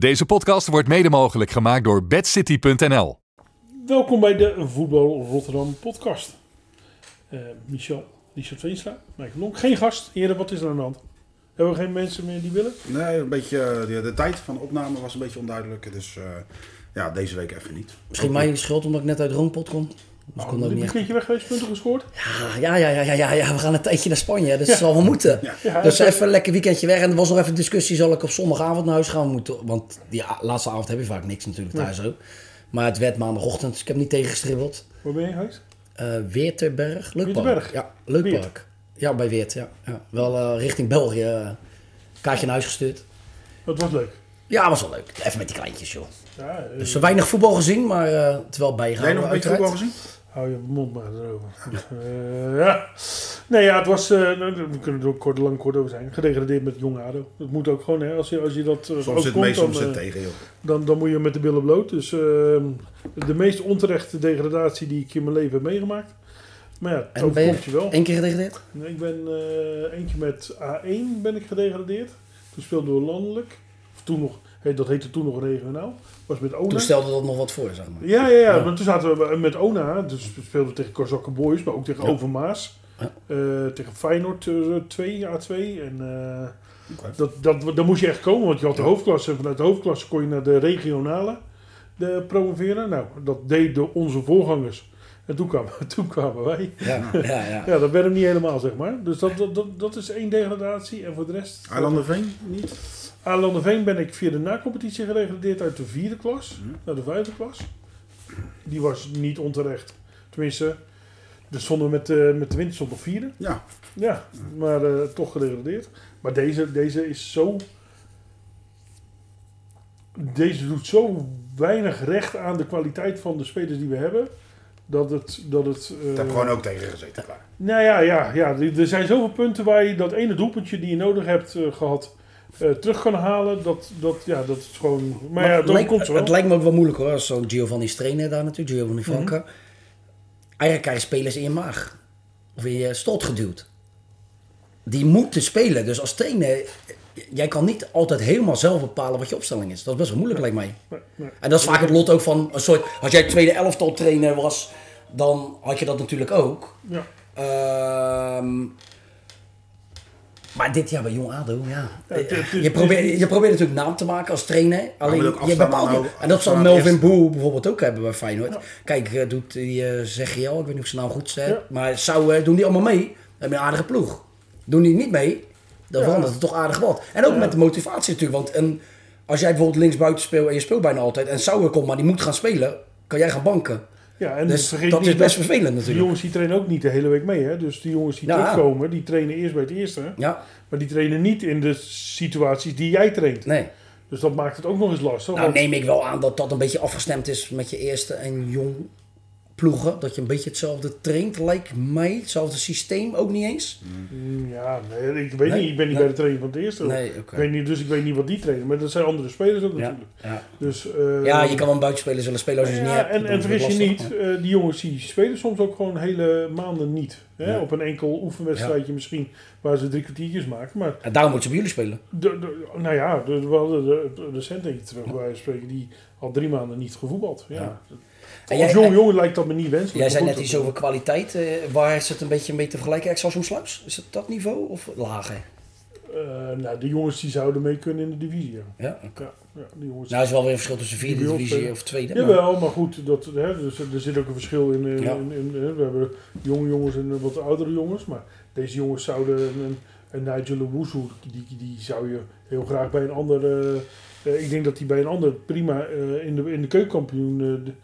Deze podcast wordt mede mogelijk gemaakt door bedcity.nl. Welkom bij de Voetbal Rotterdam podcast. Eh, Michel, Richard Veenstra, Michael Lonk. Geen gast. Heren, wat is er aan de hand? Hebben we geen mensen meer die willen? Nee, een beetje, eh, de, de tijd van de opname was een beetje onduidelijk. Dus eh, ja, deze week even niet. Misschien mijn schuld omdat ik net uit Roompot kom. Dus kon Oh, dat een niet echt. keertje weg geweest, punten gescoord? Ja, ja, ja, ja, ja, ja, we gaan een tijdje naar Spanje. Dus dat zal wel moeten. Ja, dus even een lekker weekendje weg. En er was nog even discussie, zal ik op zondagavond naar huis gaan moeten. Want die laatste avond heb je vaak niks natuurlijk thuis ook. Maar het werd maandagochtend, dus ik heb niet tegengestribbeld. Waar ben je geweest? Eh Weerterberg, leuk Weerterberg? Ja, leuk Weert. park. Ja, bij Weert, ja. ja. Wel eh, richting België. eh, kaartje naar huis gestuurd. Dat was leuk. Ja, was wel leuk. Even met die kleintjes, joh. Ja, Dus weinig voetbal gezien, maar eh het wel Heb bijgehouden. jij nog een beetje voetbal gezien? Hou je mond maar erover. Eh, ja. Nee, ja, het was... eh, nou, we kunnen er ook kort, lang kort over zijn. Gedegradeerd met Jong ADO. Dat moet ook gewoon, hè. Als je, als je dat eh, Soms zit overkomt, mee, soms dan, zit tegen, joh. dan, dan moet je met de billen bloot. Dus eh, de meest onterechte degradatie die ik in mijn leven heb meegemaakt. Maar ja, En ben je wel. Eén keer gedegradeerd? Nee, Ik ben eh, eentje met A1 ben ik gedegradeerd. Toen speelden we landelijk. Of toen nog, hey, dat heette toen nog regionaal. Was met Ona. Toen stelde dat nog wat voor, zeg maar. Ja, ja, ja, Ja. Maar toen zaten we met Ona. Dus we speelden tegen Kozakken Boys, maar ook tegen Ja. Overmaas. Ja. Eh, tegen Feyenoord eh, 2, A2. En eh, Oké. dat, dat, daar moest je echt komen, want je had de hoofdklasse. En vanuit de hoofdklasse kon je naar de regionale de promoveren. Nou, dat deden onze voorgangers. En toen kwamen, toen kwamen wij. Ja, ja, ja. Ja, dat werd hem niet helemaal, zeg maar. Dus dat, dat, dat, dat is één degradatie. En voor de rest... Eilandenveen niet? Veen ben ik via de nacompetitie uit de vierde klas Mhm. naar de vijfde klas. Die was niet onterecht. Tenminste, er stonden we met, eh, met de winst stond op vierde. Ja. Ja, maar eh, toch gedegradeerd. Maar deze, deze is zo... Deze doet zo weinig recht aan de kwaliteit van de spelers die we hebben. Dat het... Dat het Ik eh, heb gewoon ook tegen gezeten, klaar. nou ja, ja, ja, er zijn zoveel punten waar je dat ene doelpuntje die je nodig hebt eh, gehad eh, terug kan halen. Dat, dat, ja, dat is gewoon. Maar, ja, het, dat lijkt, komt wel. het lijkt me ook wel moeilijk hoor, als zo'n Giovanni trainer daar natuurlijk, Giovanni Mhm. Franca. Eigenlijk krijg je spelers in je maag. Of in je stot geduwd. Die moeten spelen. Dus als trainer, jij kan niet altijd helemaal zelf bepalen wat je opstelling is. Dat is best wel moeilijk lijkt mij. Nee, nee. En dat is vaak het lot ook van een soort, als jij tweede elftal trainer was, dan had je dat natuurlijk ook. Ja. Ehm, maar dit jaar bij Jong ADO, ja. Het- je, probeert, je probeert natuurlijk naam te maken als trainer. Alleen je bepaalt nou- En dat zal Melvin. Boer bijvoorbeeld ook hebben bij Feyenoord. Kijk, eh, doet die eh ZGL, ik weet niet of zijn naam goed. Ja. Maar zou, eh, doen die allemaal mee? Dan heb je een aardige ploeg. Doen die niet mee, dan Ja. verandert het toch aardig wat. En ook Ja. met de motivatie natuurlijk. Want een, als jij bijvoorbeeld linksbuiten speelt en je speelt bijna altijd. En Sauer komt, maar die moet gaan spelen. Kan jij gaan banken. Ja, en Dus vergeet dat niet is best vervelend Die natuurlijk. jongens die trainen ook niet de hele week mee. Hè? Dus die jongens die Ja. terugkomen, die trainen eerst bij het eerste. Ja, Maar die trainen niet in de situaties die jij traint. nee. Dus dat maakt het ook nog eens lastig. Nou want- neem ik wel aan dat dat een beetje afgestemd is met je eerste en jong ploegen. Dat je een beetje hetzelfde traint, lijkt mij. Hetzelfde systeem ook niet eens. Mm, Ja, nee, ik weet Nee? niet. Ik ben niet Nee. bij de training van het eerste. Nee. Ik weet niet, dus ik weet niet wat die trainen. Maar dat zijn andere spelers ook Ja, natuurlijk. ja. Dus, eh, ja, je kan wel een buitenspeler zullen spelen als je niet hebt. en, en vergis je niet, eh, die jongens die spelen soms ook gewoon hele maanden niet. Hè? Op een enkel oefenwedstrijdje misschien, waar ze drie kwartiertjes maken. Maar En daarom moeten ze bij jullie spelen. de, de- nou ja, de, we hadden de, de recent eentje terug bij spreken, die al drie maanden niet gevoetbald. Ja. Ja. Als jonge jongen lijkt dat me niet wenselijk. Jij zei net iets over kwaliteit. eh, waar is het een beetje mee te vergelijken? Excelsior Sluis? Is het dat niveau of lager? eh, nou, die jongens die zouden mee kunnen in de divisie. Ja. Ja. Ja, ja, die jongens. Nou is wel weer een verschil tussen vierde divisie of tweede. maar- Jawel, maar goed, dat, hè, dus, er zit ook een verschil in. in, Ja. in, in- hè, we hebben jonge jongens en wat oudere jongens. Maar deze jongens zouden. En, en Nigel Owusu, die, die zou je heel graag bij een ander. eh, eh, ik denk dat hij bij een ander prima eh, in, de, in de keukenkampioen eh, de- eh,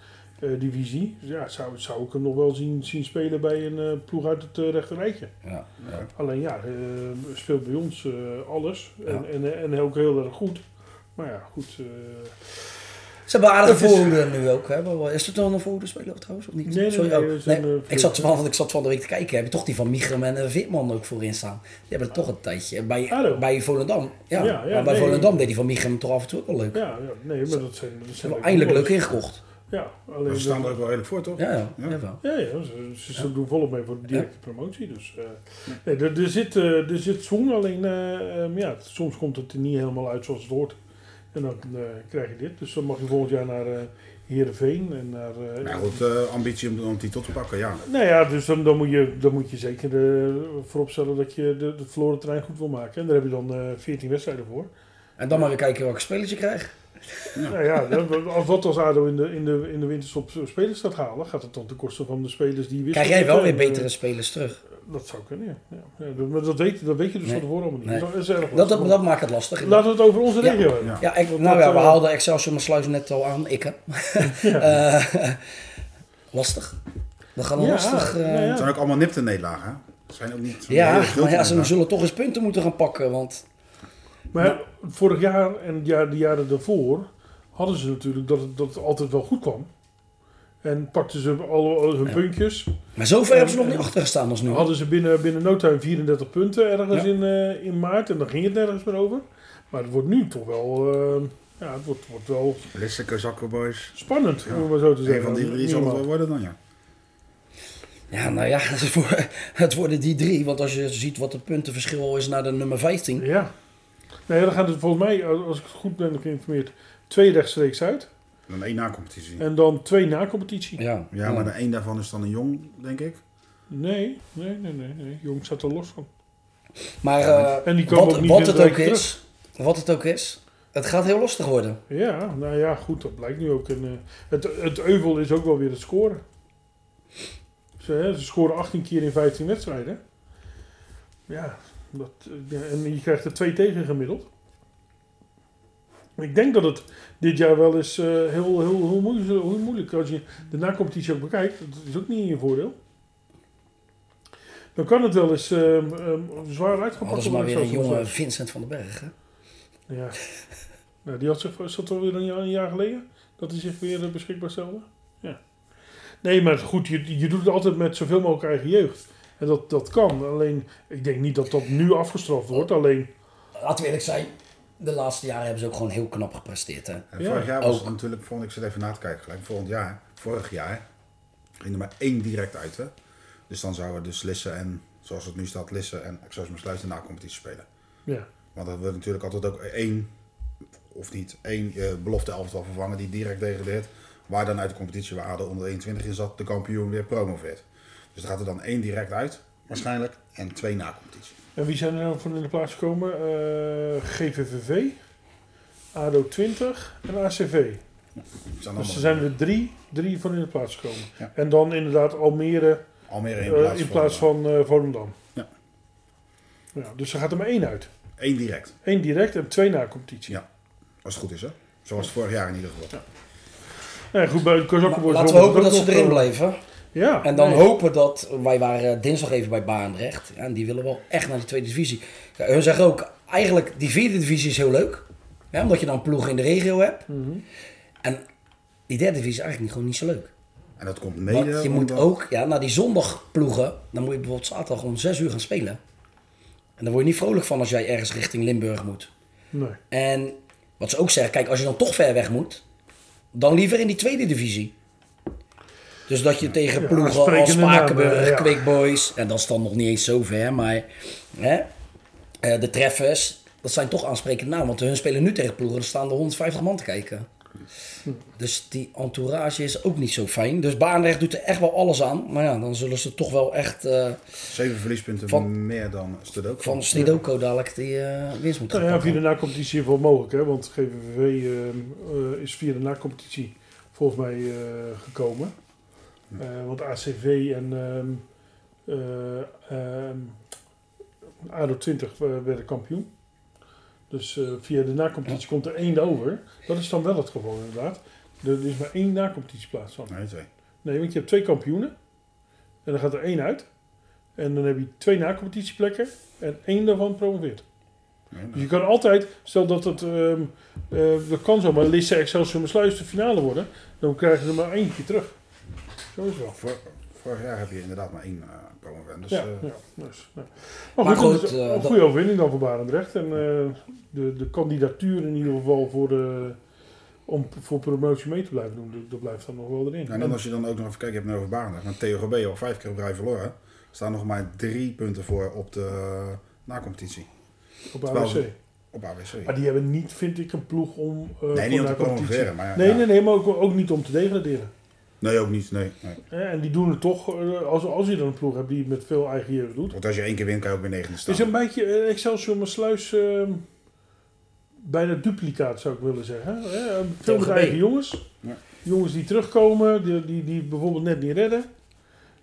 divisie. Dus ja, zou, zou ik hem nog wel zien, zien spelen bij een eh, ploeg uit het uh, rechterrijtje. Ja, ja. Alleen ja, eh, speelt bij ons eh, alles. En, Ja. en, en ook heel erg goed. Maar ja, goed. eh, Ze hebben aardige voorhoede nu ook. Hè? Wel, Is het dan een voorhoede speler trouwens of niet? Nee, nee, Sorry, nee, oh, nee. eh, ik, zat van, ik zat van de week te kijken. Heb je toch die van Michem en Veerman ook voorin staan? Die hebben er toch een tijdje. Bij, Hallo. bij Volendam. Ja, Ja, ja, maar bij nee. Volendam deed die van Michem toch af en toe ook wel leuk. Ja, ja, nee, maar dat zijn, dat Ze zijn hebben eindelijk leuk ingekocht. Ja, alleen ze staan er ook wel redelijk voor, toch? Ja, ja. Ja. ja, ja, ze, ze, ze doen volop mee voor de directe promotie. Dus, eh, nee, er, er, zit, eh, er zit zwang, alleen eh, ehm, ja, soms komt het er niet helemaal uit zoals het hoort. En dan eh, krijg je dit. Dus dan mag je volgend jaar naar eh Heerenveen en naar... eh, Nou goed, eh, ambitie om, om die titel te pakken, ja. Nou ja, dus dan, dan, moet, je, dan moet je zeker eh, vooropstellen dat je de, de verloren terrein goed wil maken. En daar heb je dan eh 14 wedstrijden voor. En dan maar kijken welke spelers je krijgt. Nou ja, als dat als ADO in de, in de, in de winterstop spelers gaat halen, gaat het dan ten koste van de spelers die wisselen. Krijg jij wel weer eh, betere spelers terug. Dat zou kunnen, ja. ja. ja dat- maar dat weet, dat weet je dus Nee. van tevoren allemaal niet. Nee. Dat is erg Dat, lastig. dat, dat maakt het lastig. Laten we het over onze Ja. regio hebben. Ja. Ja, ik, nou ja, we haalden Excelsior mijn sluis net al aan. Ik. Eh, lastig. We gaan Ja, lastig... eh, ja. Het zijn ook allemaal nipte nederlagen, hè? Het zijn ook niet Ja, maar ja, ze zullen toch eens punten moeten gaan pakken. Want Maar vorig jaar en de jaren daarvoor hadden ze natuurlijk dat het, dat het altijd wel goed kwam. En pakten ze alle, hun Ja. puntjes. Maar zover hebben ze nog niet achter gestaan als nu. Hadden ze binnen, binnen no time 34 punten ergens Ja. in, eh, in maart. En dan ging het nergens meer over. Maar het wordt nu toch wel... eh, ja, het wordt, wordt wel Lisseke, Zakkerboys. spannend, Ja. om het maar zo te Een zeggen. van die drie zal het wel worden dan, ja. Ja, nou ja, het worden- het worden die drie. Want als je ziet wat het puntenverschil is naar de nummer 15. Ja. Nou ja, dan gaat het volgens mij, als ik goed ben geïnformeerd, twee rechtstreeks uit. Dan één na-competitie. En dan twee na competitie. Ja, Ja, maar de één daarvan is dan een jong, denk ik. Nee, nee, nee, nee, nee. Jong staat er los van. Maar eh, En die komen wat, ook niet wat het het ook is, wat het ook is, het gaat heel lastig worden. Ja, nou ja, goed, dat blijkt nu ook. En, eh, het, het euvel is ook wel weer het scoren. Ze, hè, ze scoren 18 keer in 15 wedstrijden. Ja, dat, eh, ja, en je krijgt er twee tegen gemiddeld. Ik denk dat het dit jaar wel eens eh, heel, heel, heel, moeilijk, heel moeilijk als je de nacompetitie ook bekijkt. Dat is ook niet in je voordeel. Dan kan het wel eens ehm, ehm, zwaar uitgepakt ze maar weer een jonge. Vincent van den Berg. Hè? Ja. Nou, die had zich, dat alweer een jaar, een jaar geleden? Dat hij zich weer eh, beschikbaar stelde? Ja. Nee, maar goed, je, je doet het altijd met zoveel mogelijk eigen jeugd. En dat, dat kan. Alleen, ik denk niet dat dat nu afgestraft wordt. Alleen, Laten we eerlijk zijn, de laatste jaren hebben ze ook gewoon heel knap gepresteerd. Hè? Ja, vorig jaar was ook. het natuurlijk, vond ik zit even na te kijken gelijk, volgend jaar, vorig jaar, ging er maar één direct uit. Hè? Dus dan zouden dus Lissen en, zoals het nu staat, Lissen en Excelsior Sluis de na-competitie spelen. ja. Want dat wordt natuurlijk altijd ook één, of niet, één eh, belofte elftal vervangen die direct degradeert. Waar dan uit de competitie waar ADO onder 21 in zat, de kampioen weer promoveert. Dus er gaat er dan één direct uit, waarschijnlijk, en twee na-competitie. En wie zijn er nou voor in de plaats gekomen? Eh, GVVV, ADO 20 en ACV. Dus er zijn er drie, drie van in de plaats gekomen. Ja. En dan inderdaad Almere Almere in eh, plaats, in plaats van... van eh, Volendam. Ja. Ja, dus er gaat er maar één uit. Eén direct, Eén direct en twee na competitie. Ja. als het goed is hè. Zoals het vorig jaar in ieder geval. Ja, goed, bij de Laten we hopen dat ze erin blijven. Ja. En dan nee. hopen dat, wij waren dinsdag even bij Baanrecht. Ja, en die willen wel echt naar die tweede divisie. Ja, hun zeggen ook, eigenlijk die vierde divisie is heel leuk. Ja, omdat je dan ploegen in de regio hebt. Mhm. En die derde divisie is eigenlijk niet, gewoon niet zo leuk. En dat komt mede Want je moet ook, ja, naar die zondagploegen, dan moet je bijvoorbeeld zaterdag om 6 uur gaan spelen. En dan word je niet vrolijk van als jij ergens richting Limburg moet. Nee. En wat ze ook zeggen, kijk, als je dan toch ver weg moet, dan liever in die tweede divisie. Dus dat je tegen Ja, ploegen als sprekende namen, Spakenburg, ja. Quick Boys, en dat is dan nog niet eens zo ver, maar hè, eh, de treffers, dat zijn toch aansprekende namen. Want hun spelen nu tegen ploegen, er staan er 150 man te kijken. Dus die entourage is ook niet zo fijn. Dus Baanrecht doet er echt wel alles aan. Maar ja, dan zullen ze toch wel echt eh, Zeven verliespunten Van- meer dan Stedoko. van Stidoco dadelijk die eh, winst moeten Nou gaan ja, via de na-competitie is wel mogelijk, hè? want GVVV eh, is via de na-competitie volgens mij eh, gekomen. Eh, want ACV en ehm, ADO 20 eh, werden kampioen. Dus eh, via de na-competitie komt er één over. Dat is dan wel het geval inderdaad. Er is maar één na-competitieplaats van. Nee, twee. Nee, want je hebt twee kampioenen. En dan gaat er één uit. En dan heb je twee na-competitieplekken. En één daarvan promoveert. Nee, Dus je kan altijd, stel dat het, ehm eh, dat kan zomaar Lisse Excelsior Besluis de finale worden, dan krijg je er maar eentje terug. Vor- vorig jaar heb je inderdaad maar één uh, promovent. Dus ja, eh, ja, dus, ja. Maar, Maar goed, eh, een dat- goede overwinning dan voor Barendrecht. En eh, de, de kandidatuur in ieder geval voor, de, om voor promotie mee te blijven doen, dat- blijft dan nog wel erin. en dan als je dan ook nog even kijkt, je hebt het over Barendrecht. Maar TOGB al vijf keer op rij verloren. Staan nog maar drie punten voor op de uh, na-competitie. op terwijl AWC. Op AWC. Maar die hebben niet, vind ik, een ploeg om... eh, nee, voor niet om te promoveren. Maar ja, Nee, ja. nee, nee, maar ook, ook niet om te degraderen. Nee, ook niet. Nee, En die doen het toch, eh, als, als je dan een ploeg hebt die het met veel eigen jeugd doet. Want als je één keer wint, kan je ook weer negende staan. is een beetje eh, Excelsior maar Sluis eh, bijna duplicaat zou ik willen zeggen. hè. Eh, Veel met eigen jongens. Ja. Jongens die terugkomen, die, die, die bijvoorbeeld net niet redden.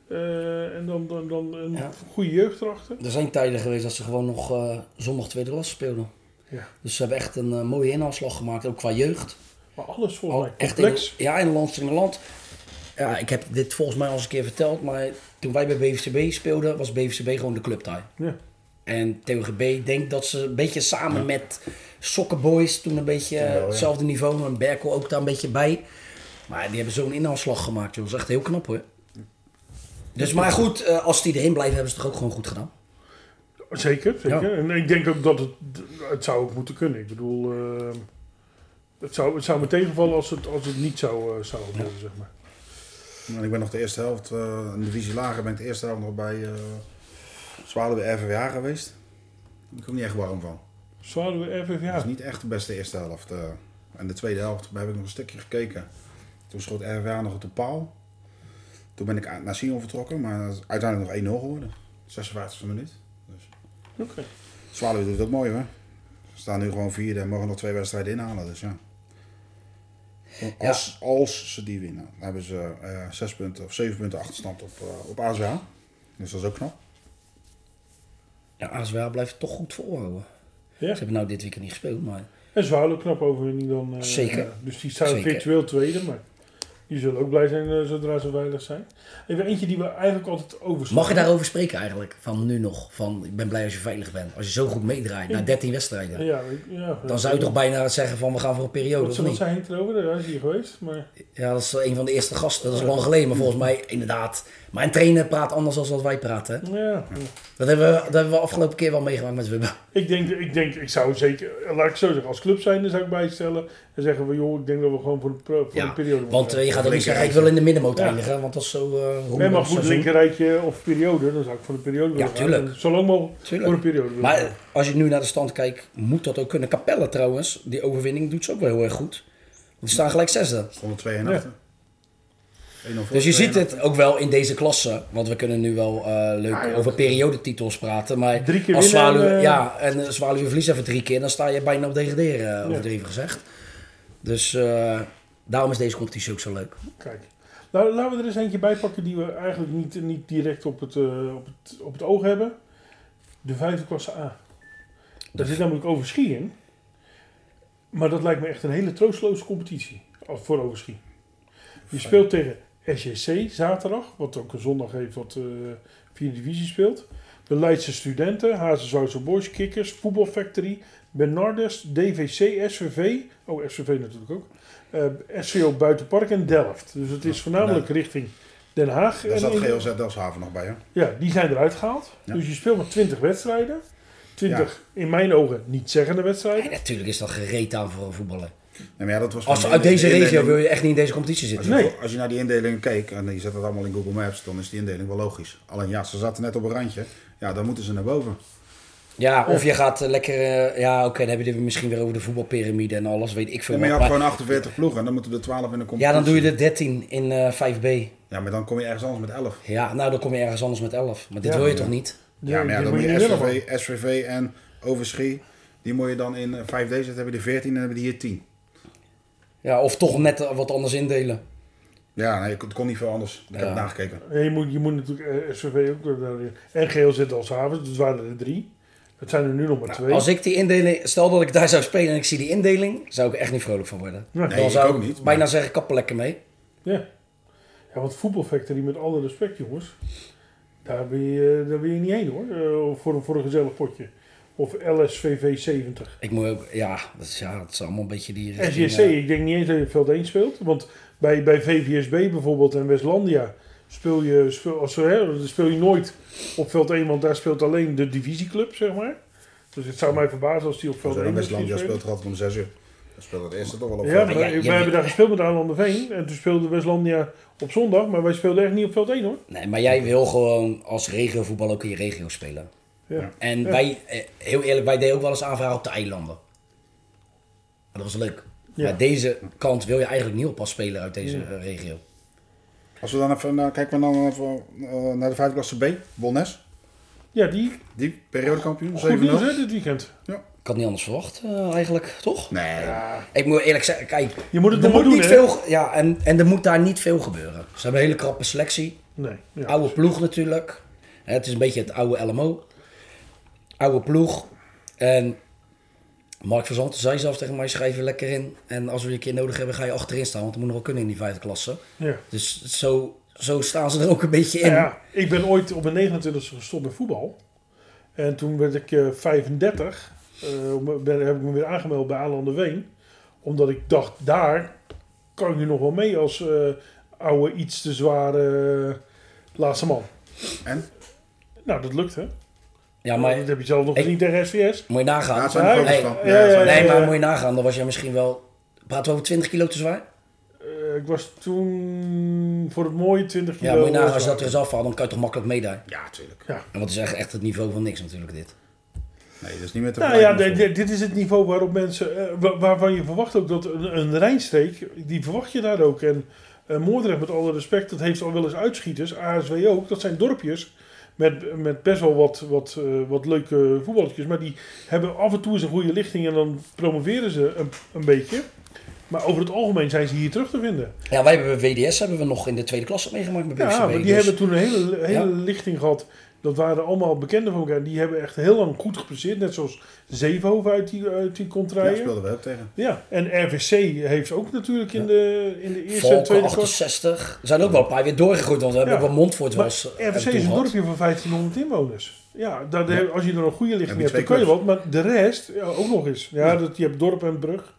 Eh, en dan, dan, dan een Ja. goede jeugd erachter. Er zijn tijden geweest dat ze gewoon nog eh, zondag tweede klas speelden. Ja. Dus ze hebben echt een mooie inhaalslag gemaakt, ook qua jeugd. Maar alles volgens mij echt in, ja, in land in land. Ja, ik heb dit volgens mij al eens een keer verteld, maar toen wij bij BVCB speelden, was BVCB gewoon de clubtaai. Ja. En TOGB denkt dat ze een beetje samen met Soccer Boys toen een beetje wel, ja. hetzelfde niveau en Berkel ook daar een beetje bij. Maar die hebben zo'n inhaalslag gemaakt, joh. Dat is echt heel knap hoor. Dus maar goed, eh, als die erin blijven, hebben ze het toch ook gewoon goed gedaan. Zeker, zeker. Ja. En ik denk ook dat het, het zou ook moeten kunnen. Ik bedoel, eh, het, zou, het zou me tegenvallen als het, als het niet zou, eh, zou worden, zeg maar. En ik ben nog de eerste helft, eh een divisie lager, ben ik de eerste helft nog bij eh Zwaluwe RVWA geweest. Daar ben ik ook niet echt warm van. Zouden we Dat is niet echt de beste eerste helft. eh. en de tweede helft heb ik nog een stukje gekeken. Toen schoot RVWA nog op de paal. Toen ben ik naar Sion vertrokken, maar het is uiteindelijk nog 1-0 geworden. 56e minuut. Dus. Oké. Zwaluwe doet ook mooi hoor. Ze staan nu gewoon vierde en mogen nog twee wedstrijden inhalen. Dus ja. Als, als ze die winnen, dan hebben ze eh zes punten of zeven punten achterstand op, eh op ASWA. Dus dat is ook knap. Ja, ASWA blijft toch goed volhouden. Ja. Ze hebben nou dit weekend niet gespeeld, maar En Zwaluw knap overwinning dan. eh, Zeker. dus die staan virtueel tweede, maar die zullen ook blij zijn eh, zodra ze veilig zijn. Even eentje die we eigenlijk altijd overslaan. Mag je daarover spreken eigenlijk? Van nu nog? Van ik ben blij als je veilig bent. Als je zo goed meedraait na 13 wedstrijden. Ja, ja, Dan zou je toch bijna zeggen van we gaan voor een periode Wat, of niet? Henk erover? Hij is hier geweest, maar... Ja, dat is een van de eerste gasten. Dat is lang geleden. Maar volgens mij inderdaad. Maar een trainer praat anders dan wat wij praten. hè? Ja, Dat hebben, we, dat hebben we afgelopen keer wel meegemaakt met Wibbe. ik denk, ik denk, ik zou zeker, laat ik zo zeggen, als club zijn, dan zou ik bijstellen en zeggen we, joh, ik denk dat we gewoon voor een, voor Ja, een periode Want eh, je gaat ook niet Linker zeggen ik wil in de middenmoot Ja. eindigen. Want dat is zo... eh Nee, maar goed, linkerrijtje of periode, dan zou ik voor een periode willen gaan. tuurlijk. Zo lang mogelijk Tuurlijk. voor een periode Maar gaan. als je nu naar de stand kijkt, moet dat ook kunnen. Capelle trouwens, die overwinning doet ze ook wel heel erg goed. Die staan gelijk zesde. Stonden 2 en Ja. achter. 1-0 voor, Dus je 2 ziet het ook wel in deze klasse. Want we kunnen nu wel eh, leuk Ah, ja. over periodetitels praten. Maar Drie keer als en, Zwaluwe, eh, ja, en Zwaluwe verliest even drie keer, dan sta je bijna op degraderen, overdreven gezegd. Dus eh, daarom is deze competitie ook zo leuk. Kijk. Nou, laten we er eens eentje bij pakken die we eigenlijk niet, niet direct op het, eh, op, het, op het oog hebben. De vijfde klasse A. Daar zit namelijk Overschie in. Maar dat lijkt me echt een hele troosteloze competitie voor Overschie. Je speelt tegen SJC zaterdag, wat ook een zondag heeft wat eh vierde divisie speelt. De Leidse Studenten, Hazenzoutse Boys, Kikkers, Voetbal Factory, Bernardus, DVC, SVV. Oh, SVV natuurlijk ook. eh SVO Buitenpark en Delft. Dus het is voornamelijk richting Den Haag. Daar en zat in- GLZ Delfshaven nog bij, hè? ja, die zijn eruit gehaald. Ja. Dus je speelt maar 20 wedstrijden. 20 in mijn ogen niet zeggende wedstrijden. En natuurlijk is dat gereed aan voor een voetballer. Nee, maar ja, dat was Als uit de- deze de regio wil je echt niet in deze competitie Als zitten. je, Nee. als je naar die indeling keek en je zet dat allemaal in Google Maps, dan is die indeling wel logisch. Alleen ja, ze zaten net op een randje. Ja, dan moeten ze naar boven. Ja, of je gaat eh, lekker... eh, ja, oké, dan heb je het misschien weer over de voetbalpyramide en alles, weet ik veel. Ja, maar je had gewoon 48 ploegen en dan moeten er 12 in de competitie. ja, dan doe je de 13 in eh 5B. Ja, maar dan kom je ergens anders met 11. Ja, nou dan kom je ergens anders met 11. Maar dit Ja, wil je ja. toch niet? Ja, maar ja, dan moet je SVV, SVV en Overschie, die moet je dan in eh, 5D zetten, hebben die 14 en hebben die hier 10. Ja, of toch net eh, wat anders indelen. Ja, nee, het kon niet veel anders. Ik heb Ja. het nagekeken. je moet, je moet natuurlijk eh, SVV ook daarin. En GLZ als havens, dus waren er drie. Het zijn er nu nog maar twee. Nou, Als ik die indeling, stel dat ik daar zou spelen en ik zie die indeling, zou ik echt niet vrolijk van worden. Nee, dan ik zou ook ik niet, bijna maar- zeggen, kappen lekker mee. Ja. ja, want Voetbal Factory, met alle respect jongens, daar wil je, daar wil je niet heen hoor. Eh, voor, een- voor een gezellig potje. Of LSVV 70. Ik moet ook, ja, dat is, ja, dat is allemaal een beetje die richting, SJC, eh, ik denk niet eens dat je op veld 1 speelt. Want bij, bij VVSB bijvoorbeeld en Westlandia speel je, speel, als, hè, speel je nooit op veld 1, want daar speelt alleen de divisieclub, zeg maar. Dus het zou mij verbazen als die op veld Zo 1 dan misschien Westlandia speelt. er altijd om 6 uur. Dan speelt het eerste toch wel op. Ja, veld. maar Maar ja, wij je- hebben daar gespeeld met Aanlanderveen. En toen speelde Westlandia op zondag, maar wij speelden echt niet op veld 1 hoor. Nee, maar jij wil gewoon als regiovoetbal ook in je regio spelen. Ja. En Ja. wij, eh, heel eerlijk, wij deden ook wel eens aanvragen op de eilanden. En dat was leuk. Ja. Maar deze kant wil je eigenlijk niet op als speler uit deze eh, regio. Als we dan even, nou, kijken we dan even eh, naar de vijfde klasse B, Bolnes. Ja, die Die periodekampioen, 7-0. goed nieuws hè, dit weekend. Ik had niet anders verwacht, eigenlijk, toch? Nee, Ik moet eerlijk zeggen, kijk, Je moet het er maar moet doen, niet veel, ja, en, en er moet daar niet veel gebeuren. Ze hebben een hele krappe selectie. Nee. Ja. Oude ploeg natuurlijk. Hè, Het is een beetje het oude LMO. Oude ploeg. En Mark van Zanten zei zelf tegen mij, schrijf je lekker in. En als we je een keer nodig hebben, ga je achterin staan. Want dat moet nog wel kunnen in die vijfde klasse. Ja. Dus zo, zo staan ze er ook een beetje in. Ja, ik ben ooit op mijn 29 e gestopt met voetbal. En toen werd ik eh 35. eh, ben, heb ik me weer aangemeld bij Aanlander Ween. Omdat ik dacht, daar kan ik nu nog wel mee als eh, oude, iets te zware eh, laatste man. En? Nou, dat lukt hè. Ja, maar dat heb je zelf nog gezien tegen SVS. moet je nagaan. Ja, zijn nee, van. ja, ja, het zijn- ja. Nee, maar moet je nagaan, dan was jij misschien wel... Praten we over 20 kilo te zwaar? Eh, ik was toen voor het mooie 20 kilo. Ja, moet je nagaan, eh, als je dat er eens afhaalt, dan kan je toch makkelijk meedoen. Ja, tuurlijk. Ja. En want het is echt, echt het niveau van niks natuurlijk dit. Nee, dat is niet meer te Nou ja, met dit, dit is het niveau waarop mensen, eh, wa- waarvan je verwacht ook dat een, een Rijnstreek, die verwacht je daar ook. En eh, Moordrecht, met alle respect, dat heeft al wel eens uitschieters, ASW ook. Dat zijn dorpjes met, met best wel wat, wat, eh, wat leuke voetballetjes. Maar die hebben af en toe eens een goede lichting en dan promoveren ze een, een beetje. Maar over het algemeen zijn ze hier terug te vinden. Ja, wij hebben WDS hebben we nog in de tweede klasse meegemaakt met. Ja, maar die dus- hebben toen een hele, hele Ja. lichting gehad. Dat waren allemaal bekenden van elkaar. Die hebben echt heel lang goed gepresteerd. Net zoals Zevenhoven uit die, uit die Ja, speelden we ook tegen. Ja, en RVC heeft ook natuurlijk in de, in de eerste en tweede klasse. 68. Er zijn ook wel een paar weer doorgegroeid, want we hebben Ja. ook wel Montfort was. eh, RVC is een dorpje van 1500 inwoners. Ja, Ja. als je er een goede lichting hebt, dan kan je wat. Maar de rest, ja, ook nog eens. Ja, Dat, je hebt dorp en brug.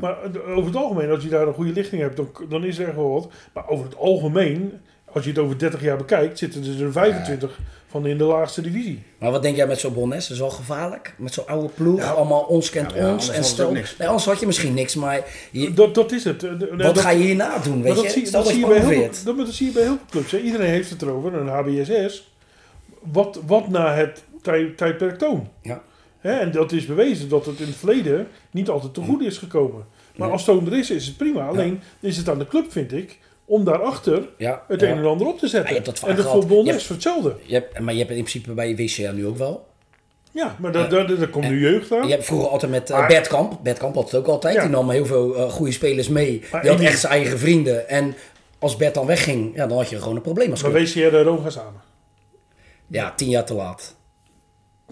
Maar eh, over het algemeen, als je daar een goede lichting hebt, dan, dan is er echt wel wat. Maar over het algemeen, als je het over 30 jaar bekijkt, zitten er dus 25 van in de laagste divisie. Maar wat denk jij met zo'n Bonnes? Dat is wel gevaarlijk. Met zo'n oude ploeg, allemaal ons kent Ja, maar ja, ons. En stel, nee, anders had je misschien niks, maar je- Dat, dat is het. Eh, wat dat- ga je hierna doen, weet dat je? zie, Stel dat, dat zie je bij heel, dat, dat zie je bij heel veel clubs. Hè. Iedereen heeft het erover, een HBSS. Wat, wat na het tij- tijdperk toon. Ja. Hè, en dat is bewezen dat het in het verleden niet altijd te goed is gekomen. Maar Nee. als toon er is, is het prima. Alleen is het aan de club, vind ik, om daarachter Ja, het ja. een en ander op te zetten. je dat vaak en dat Je hebt- voor hetzelfde. Je hebt, maar je hebt in principe bij WCA nu ook wel. Ja, maar daar, komt nu jeugd aan. Je hebt vroeger altijd met uh, Maar- Bert Kamp. Bert Kamp had het ook altijd. Ja. Die nam heel veel eh, goede spelers mee. Maar die had echt zijn eigen vrienden. En als Bert dan wegging, ja, dan had je gewoon een probleem als Maar. WCR en Rome gaan samen. Ja, tien jaar te laat.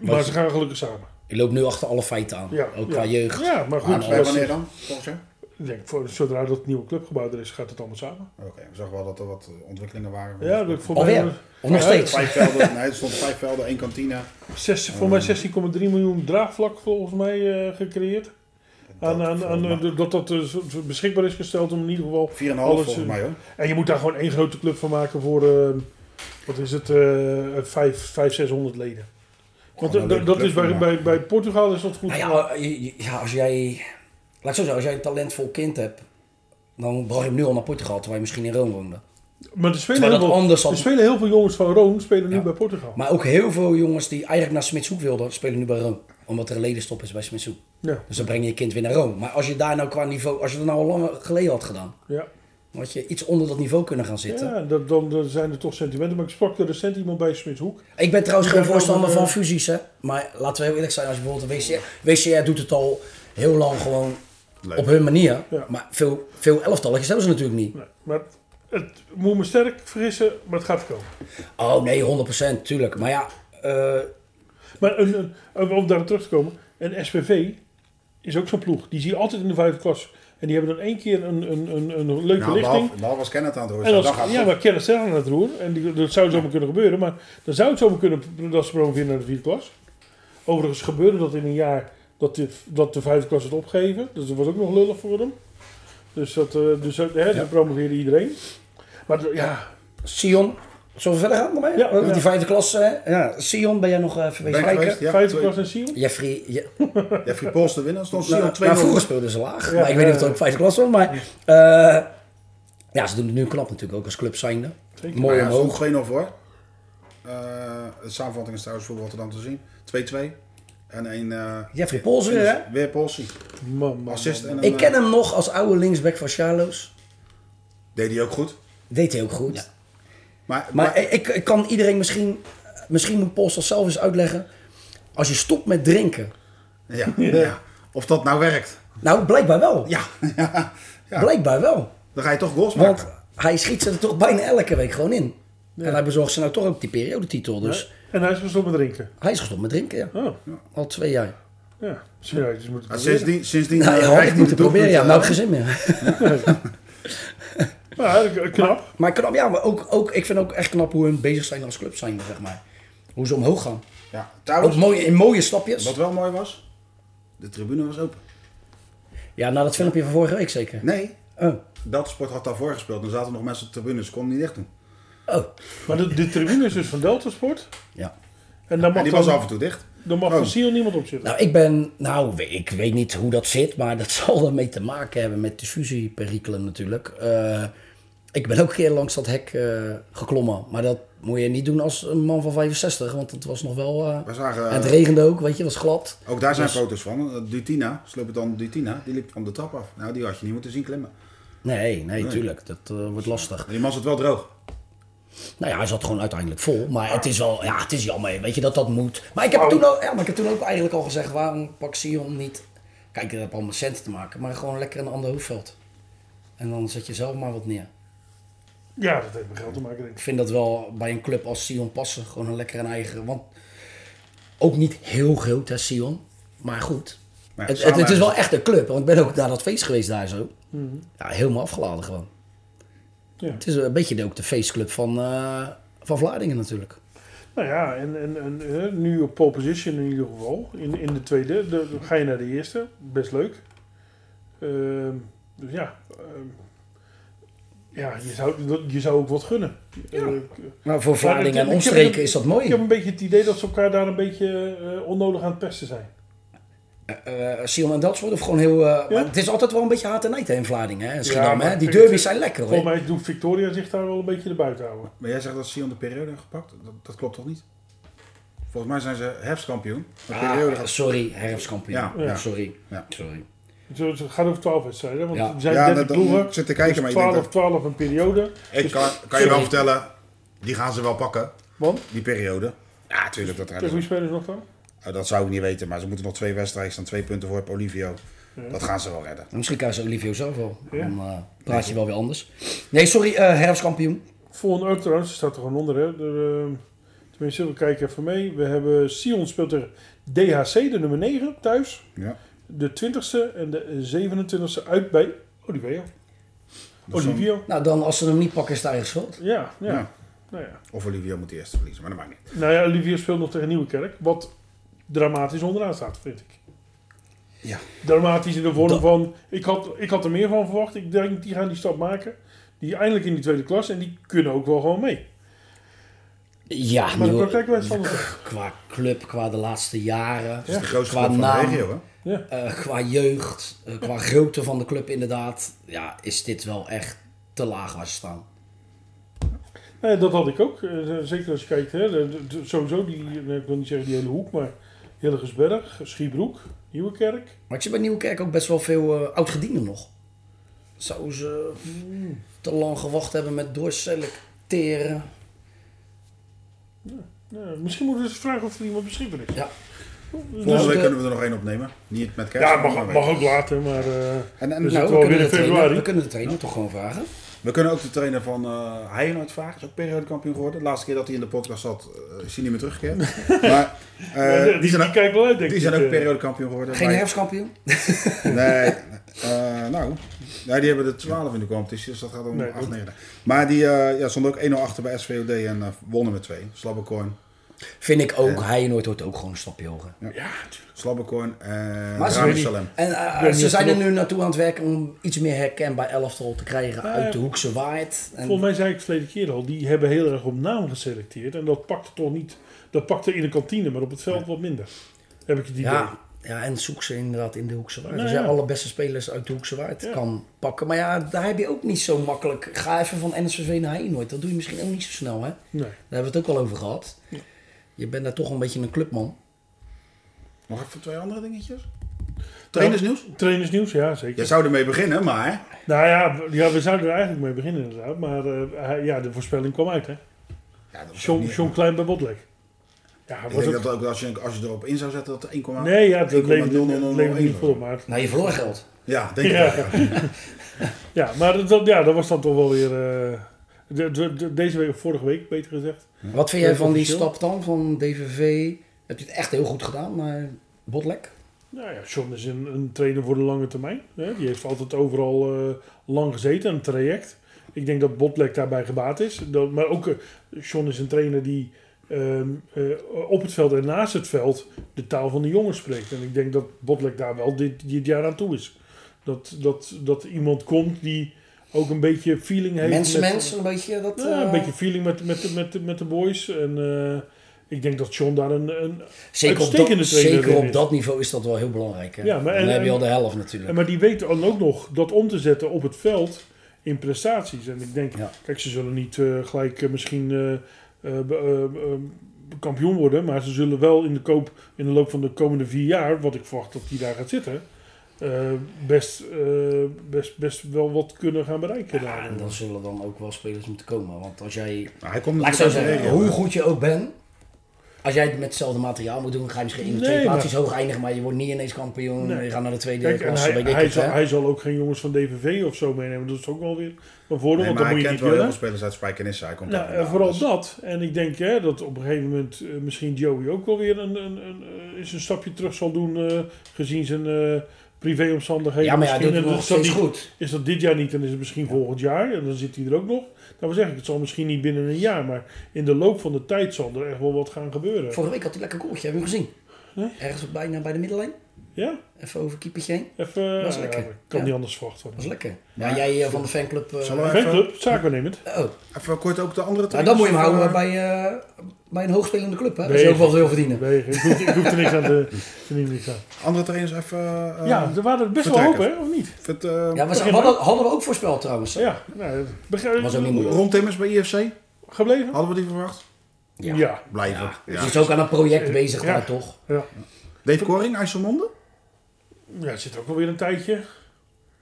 Maar ze gaan gelukkig samen. Je loopt nu achter alle feiten aan. Ja, ook ja. qua jeugd. Ja, maar goed. Als- wanneer dan, volgens jou? Ik denk, voor, zodra dat nieuwe clubgebouw er is, gaat het allemaal samen. Oké, we zagen wel dat er wat eh, ontwikkelingen waren. Ja, dat voor mij... Of nog Ja, steeds? Vijf velden, nee, er stonden vijf velden, één kantine. Zes, voor mij 16,3 miljoen draagvlak volgens mij eh, gecreëerd. Aan, aan, aan, eh, dat dat eh, beschikbaar is gesteld om in ieder geval 4,5 alles, volgens eh, mij hoor. En je moet daar gewoon één grote club van maken voor, eh, wat is het, eh vijf, vijf, 600 leden. Want eh, dat is bij, bij, bij Portugal is dat goed. Nou ja, ja, als jij... Laat zo zeggen, als jij een talentvol kind hebt... Dan bracht je hem nu al naar Portugal, terwijl je misschien in Rome woonde. maar er spelen, heel veel, had- er spelen heel veel jongens van Rome spelen nu Ja. bij Portugal. Maar ook heel veel jongens die eigenlijk naar Smitshoek wilden... spelen nu bij Rome. Omdat er een ledenstop is bij Smitshoek. Ja, Dus dan breng je je kind weer naar Rome. Maar als je daar nou qua niveau... Als je dat nou al lang geleden had gedaan... ja. dan had je iets onder dat niveau kunnen gaan zitten. ja dat, dan, dan zijn er toch sentimenten. Maar ik sprak er recent iemand bij Smitshoek. Ik ben trouwens geen voorstander over, van eh, fusies, hè. Maar laten we heel eerlijk zijn, als je bijvoorbeeld WCR... WCR doet het al heel lang gewoon Leuk. op hun manier. Ja. Maar veel, veel elftalletjes hebben ze natuurlijk niet. Nee, maar het moet me sterk vergissen, maar het gaat komen. Oh nee, 100% tuurlijk. Maar ja, eh, Maar een, een, om daar terug te komen, een SPV is ook zo'n ploeg. Die zie je altijd in de vijfde klas. En die hebben dan één keer een, een, een, een leuke Nou, lichting. behalve, behalve als Kenneth aan het het ja, goed. maar kennis zelf aan het roer. En die, dat zou zomaar kunnen gebeuren. Maar dan zou het zomaar kunnen dat ze promoveren naar de vierde klas. Overigens gebeurde dat in een jaar dat de, dat de vijfde klas het opgeven. Dus dat was ook nog lullig voor hem. Dus dat, eh, dus, dat- hè, dan promoveerde iedereen. Maar ja, Sion, zullen we verder gaan ermee? Ja, ja. die vijfde klas. hè? ja, Sion, ben jij nog even kijken? ja. vijfde Twee- klas en Sion. Jeffrey, je, Jeffrey Pols te winnen, stond nou, Sion 2 nou, vroeger speelden ze laag. Ja, maar ik weet niet of het ja, ook vijfde klas was. Maar eh, ja, ze doen het nu knap natuurlijk ook als club zijnde. Zeker. Mooi ja, omhoog. stond 2-0 voor. Eh, de samenvatting is trouwens voor Rotterdam te zien. 2-2. En een... eh Jeffrey Pols weer, hè? Weer man, Assist man. en een, Ik ken eh, hem nog als oude linksback van Charlo's. Deed hij ook goed. Deed hij ook goed. Maar, Maar ik, ik kan iedereen misschien... Misschien moet Pols dat zelf eens uitleggen. Als je stopt met drinken. ja, ja. Of dat nou werkt. Nou, blijkbaar wel. Ja, ja, ja. Blijkbaar wel. Dan ga je toch goals maken. Want hij schiet ze er toch bijna elke week gewoon in. En hij bezorgt ze nou toch ook die periodetitel. Dus En hij is gestopt met drinken. hij is gestopt met drinken, ja. Oh, Al twee jaar. ja. Moeten Maar proberen. sindsdien, sindsdien Nou, eh, ja, hij proberen, ja. Nou, heb ik geen zin meer. Maar eh, knap. Maar knap, ja, maar ook, ook, ik vind ook echt knap hoe hun bezig zijn als club zijn, zeg maar. Hoe ze omhoog gaan. Ja, Ook trouwens, mooi, in mooie stapjes. wat wel mooi was, de tribune was open. Ja, na dat filmpje van vorige week zeker. Nee, Oh. Deltasport had daarvoor gespeeld. Dan zaten nog mensen op de tribune, ze konden niet dicht doen. Oh. Maar de, de tribune is dus van Delta Sport. Ja. En daar mag, En die dan, was af en toe dicht. dan mag Oh. van Siel niemand op zitten. Nou, ik ben, nou, ik weet niet hoe dat zit, maar dat zal ermee te maken hebben met diffusieperikelen natuurlijk. Eh, ik ben ook een keer langs dat hek eh, geklommen, maar dat moet je niet doen als een man van 65, want het was nog wel... eh, We zagen, en het regende ook, weet je, het was glad. ook daar zijn Dus- foto's van. Dutina, Slopetan Dutina, die liep van de trap af. Nou, die had je niet moeten zien klimmen. Nee, nee, tuurlijk, dat wordt lastig. Maar die man zat wel droog. Nou ja, hij zat gewoon uiteindelijk vol. Maar het is wel, ja, het is jammer, weet je, dat dat moet. Maar ik heb, toen, ook, ja, maar ik heb toen ook eigenlijk al gezegd, waarom pak Sion niet... Kijk, dat heeft allemaal met centen te maken, maar gewoon lekker een ander hoofdveld. En dan zet je zelf maar wat neer. Ja, dat heeft met geld te maken, denk Ik ik. vind dat wel bij een club als Sion passen. Gewoon een lekker een eigen... Want ook niet heel groot, hè, Sion. Maar goed. Maar het, het, het is wel echt een club. Want ik ben ook naar dat feest geweest daar zo. Ja, helemaal afgeladen gewoon. Ja. Het is een beetje de- ook de feestclub van, eh, van Vlaardingen natuurlijk. Nou ja, en, en, en nu op pole position in ieder geval. In, in de tweede. De, dan ga je naar de eerste. Best leuk. Ehm, dus ja. ehm, ja, je zou, je zou ook wat gunnen. Eh, Maar voor Vlaardingen ik- en ik omstreken is dat ik mooi. heb een beetje het idee dat ze elkaar daar een beetje eh, onnodig aan het pesten zijn. Eh, eh, Sion en Delfswoord of gewoon heel... eh, Ja. maar het is altijd wel een beetje haat en nijd hè, in Vlaardingen hè, en Schiedam. maar hè. Die derbies zijn lekker hoor. Volgens mij doet Victoria zich daar wel een beetje erbuiten houden. Maar jij zegt dat Sion de periode heeft gepakt? Dat, dat klopt toch niet? Volgens mij zijn ze herfstkampioen. De periode Ah, sorry, herfstkampioen. Ja, ja. Sorry. Ja. sorry. Het gaat over 12 wedstrijden. Want Ja. er zijn Ja, 30 dat- dat- ploegen. ik zit te kijken, dus maar ik denk 12, dat- 12 een periode. Ik kan, kan je wel vertellen, die gaan ze wel pakken, Want, die periode. Ja, natuurlijk. Dat, tegen wie spelen ze nog dan? Oh, dat zou ik niet weten, maar ze moeten nog twee wedstrijden staan, twee punten voor op Olivio. Dat gaan ze wel redden. En Misschien krijgen ze Olivio zelf wel. Ja. Dan eh, praat je wel weer anders. Nee, sorry, eh herfstkampioen. Volgende ook trouwens, staat er gewoon onder. Hè. De, eh, tenminste, we kijken even mee. We hebben Sion speelt er DHC, de nummer 9, thuis. Ja. De 20ste en de 27ste uit bij Olivio. Dan-. Nou, dan als ze hem niet pakken is het eigen schuld. Ja, ja. Ja. Nou, ja. Of Olivio moet de eerste verliezen, maar dat maakt niet. nou ja, Olivio speelt nog tegen Nieuwekerk. Wat dramatisch onderaan staat, vind ik. Ja. Dramatisch in de vorm Dat- van... Ik had, ik had er meer van verwacht. Ik denk, die gaan die stap maken. Die eindelijk in die tweede klas. En die kunnen ook wel gewoon mee. Ja, Maar de praktijk qua club, qua de laatste jaren. De grootste Qua club van naam. de regio, hè? Ja. eh, qua jeugd, eh, qua grootte van de club inderdaad. Ja, is dit wel echt te laag waar ze staan. Nee, dat had ik ook. Eh, Zeker als je kijkt, hè, de- de- de- sowieso die, ik wil niet zeggen die hele hoek, maar Hilligersberg, Schiebroek, Nieuwekerk. Maar ik zie bij Nieuwekerk ook best wel veel uh, oud-gedienden nog. Zou ze hmm, te lang gewacht hebben met doorselecteren? Nou, misschien moeten we eens vragen of er iemand beschikbaar is. Ja. Volgende Dus week de- kunnen we er nog één opnemen. Niet met kerst. Ja, mag, mag ook later, maar eh, En, en Dus nou, het wel we weer in februari. we kunnen de trainer toch gewoon vragen. We kunnen ook de trainer van uh, Heijenoord vragen. Is ook periodekampioen geworden. De laatste keer dat hij in de podcast zat, eh, is hij niet meer teruggekeerd. maar eh, die, die, die, zijn ook, wel uit, denk die ik. zijn ook eh. periodekampioen geworden. Geen Maar- herfstkampioen? Nee, eh, nou, die hebben de 12 in de competitie, dus dat gaat om Nee, 8 dat- 9. Maar die eh ja, stond ook 1-0 achter bij SVOD en eh, wonnen met 2. Slabbekorn, Vind ik ook. Heijenoord wordt ook gewoon een stapje hoger. Ja, natuurlijk. Slabbekorn en Maar. En eh, ze zijn er nu naartoe aan het werken om iets meer herkenbaar elftal te krijgen Ja, uit de hoekse waard. En, Volgens mij zei ik het verleden keer al, die hebben heel erg op naam geselecteerd. En dat pakte toch niet, dat pakte in de kantine, maar op het veld wat minder. Heb ik het idee. ja, Ja, en zoek ze inderdaad in de Hoekse Waard. Nou ja. alle beste spelers uit de Hoekse Waard Ja. kan pakken. Maar ja, daar heb je ook niet zo makkelijk. Ga even van NSV naar Heinoord. Dat doe je misschien ook niet zo snel, hè? Daar Nee. hebben we het ook al over gehad. Je bent daar toch een beetje een clubman. Nog even twee andere dingetjes. Trainersnieuws? Trainersnieuws, ja zeker. Jij zou ermee beginnen, maar... Nou ja, we zouden er eigenlijk mee beginnen inderdaad. Maar eh, ja, de voorspelling kwam uit hè. Ja, dat John, niet- John Klein bij Botlek. Ja, Ik was denk ook, dat ook als je, als je erop in zou zetten dat er 1,1... nee, ja, dat 1,0001 levert niet voor. Maar, Nou, je verloor geld. Ja, denk ik Ja. wel, ja. ja, maar dat, dat- ja, dat was dan toch wel weer... eh, de, de- de- deze week, of vorige week beter gezegd. Wat vind jij Ja, van die stap dan van DVV? Heb je het echt heel goed gedaan naar Botlek? Nou ja, John is een, een trainer voor de lange termijn. Hè. Die heeft altijd overal eh, lang gezeten, een traject. Ik denk dat Botlek daarbij gebaat is. Dat, maar ook, eh, John is een trainer die ehm, eh, op het veld en naast het veld de taal van de jongens spreekt. En ik denk dat Botlek daar wel dit, dit jaar aan toe is. Dat, dat, dat iemand komt die ook een beetje feeling heeft. Mensen, met- mensen, een beetje dat... Ja, een eh, beetje feeling met, met, met, met de boys. En eh, ik denk dat John daar een, een Zeker, op dat, zeker op dat niveau is dat wel heel belangrijk. Hè? Ja, maar dan en- heb je en- al de helft natuurlijk. En maar die weten dan ook nog dat om te zetten op het veld in prestaties. En ik denk, Ja. kijk, ze zullen niet eh, gelijk misschien kampioen worden, maar ze zullen wel in de, koop, in de loop van de komende vier jaar, wat ik verwacht dat die daar gaat zitten, eh, best, eh, best, best wel wat kunnen gaan bereiken. Ja, daar. en dan zullen dan ook wel spelers moeten komen. Want als jij, Nou, hij komt laat ik zo de zeggen, hoe goed je ook bent, als jij het met hetzelfde materiaal moet doen, ga je misschien één of Nee, twee plaatsjes hoog eindigen, maar je wordt niet ineens kampioen. Nee. Je gaat naar de tweede Kijk, en klasse, hij, weet ik hij, het, zal, hij zal ook geen jongens van DVV of zo meenemen. Dat is ook wel weer een voordeel, Nee, want maar dan hij moet je kent niet wel heel veel spelers uit Spijkenisse. Hij komt Nou, daar en vooral dus- dat. En ik denk hè, dat op een gegeven moment eh, misschien Joey ook wel weer een, een, een, eh, een stapje terug zal doen. eh, gezien zijn eh privéomstandigheden. Ja, maar ja, misschien. doet het nog is dat steeds niet- goed. Is dat dit jaar niet, dan is het misschien volgend jaar. En dan zit hij er ook nog. Nou, we zeggen, het zal misschien niet binnen een jaar. Maar in de loop van de tijd zal er echt wel wat gaan gebeuren. Vorige week had hij lekker goaltje, heb je hem gezien? Nee. Ergens bijna bij de middenlijn. Ja? Even over keepertje heen. Even, Dat is ja, lekker. ik kan Ja. niet anders verwachten. Dat was lekker. Maar jij eh, van de fanclub... eh, we even- Fanclub, zaakwaarnemend. oh, Even kort ook de andere nou, trainers. dan moet je hem houden bij, eh, bij een hoogspelende club, hè? Dat je ook wel veel verdienen. Nee, ik hoef er niks aan nemen, niks aan. Andere trainers even... eh, ja, er waren er best wel hoop, hè? Of niet? Vet, eh, Ja, we hadden, hadden we ook voorspeld trouwens. Ja, nou, begrijp, Was ook niet moeilijk. Ron Timmers bij IFC. gebleven? Hadden we die verwacht? Ja. Ja. Blijven. Ja, Ja. dus is ook aan een project bezig Ja. daar, toch? Ja. Dave Koring, IJsselmonde? Ja, het zit ook alweer een tijdje.